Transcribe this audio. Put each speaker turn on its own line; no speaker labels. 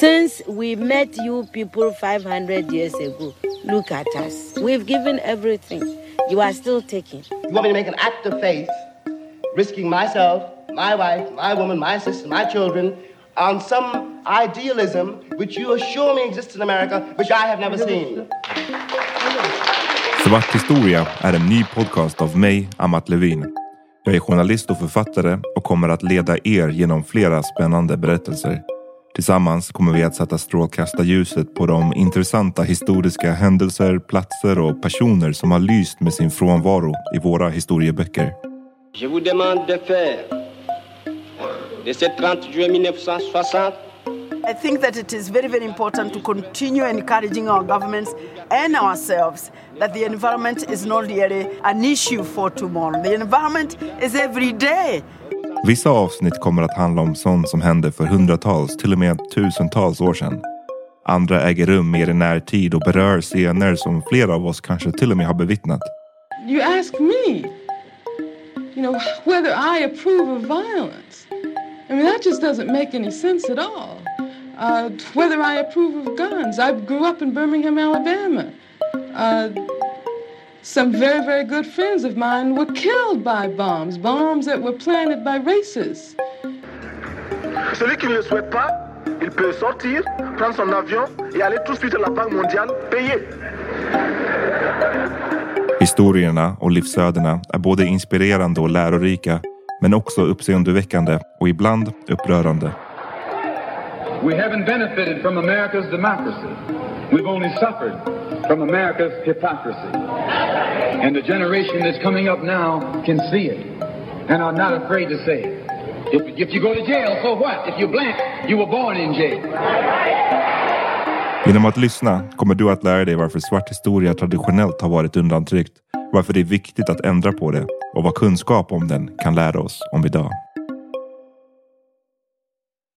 Since we met you people 500 years ago, look at us. We've given everything. You are still taking.
You want me to make an act of faith, risking myself, my wife, my woman, my sister, my children, on some idealism which you assure me exists in America, which I have never seen.
Svart historia är en ny podcast av mig, Amat Levin. Jag är journalist och författare och kommer att leda er genom flera spännande berättelser. Tillsammans kommer vi att sätta strålkastarljuset på de intressanta historiska händelser, platser och personer som har lyst med sin frånvaro i våra historieböcker.
Je vous demande de faire de ce 30 juillet 1960
I think that it is very, very important to continue encouraging our governments and ourselves that the environment is not really an issue for tomorrow. The environment is every day.
Vissa avsnitt kommer att handla om sånt som hände för hundratals, till och med tusentals år sedan. Andra äger rum mer i närtid och berör scener som flera av oss kanske till och med har bevittnat.
You ask me, you know, whether I approve of violence. I mean, that just doesn't make any sense at all. Uh, whether I approve of guns. I grew up in Birmingham, Alabama. Uh, some very, very good friends of mine were killed by bombs, bombs that were planted by racists.
Celui qui ne le souhaite pas, il peut sortir, prendre son avion et aller tout de suite à la Banque mondiale, payer.
Historierna och livsödena är både inspirerande och lärorika men också uppseendeväckande och ibland upprörande.
We haven't benefited from America's democracy. We've only suffered from America's hypocrisy. And the generation that's coming up now can see it and are not afraid to say it. If, if you go to jail, so what? If you're black, you were born in jail.
Genom att lyssna kommer du att lära dig varför svart historia traditionellt har varit undantryckt, varför det är viktigt att ändra på det och vad kunskap om den kan lära oss om idag.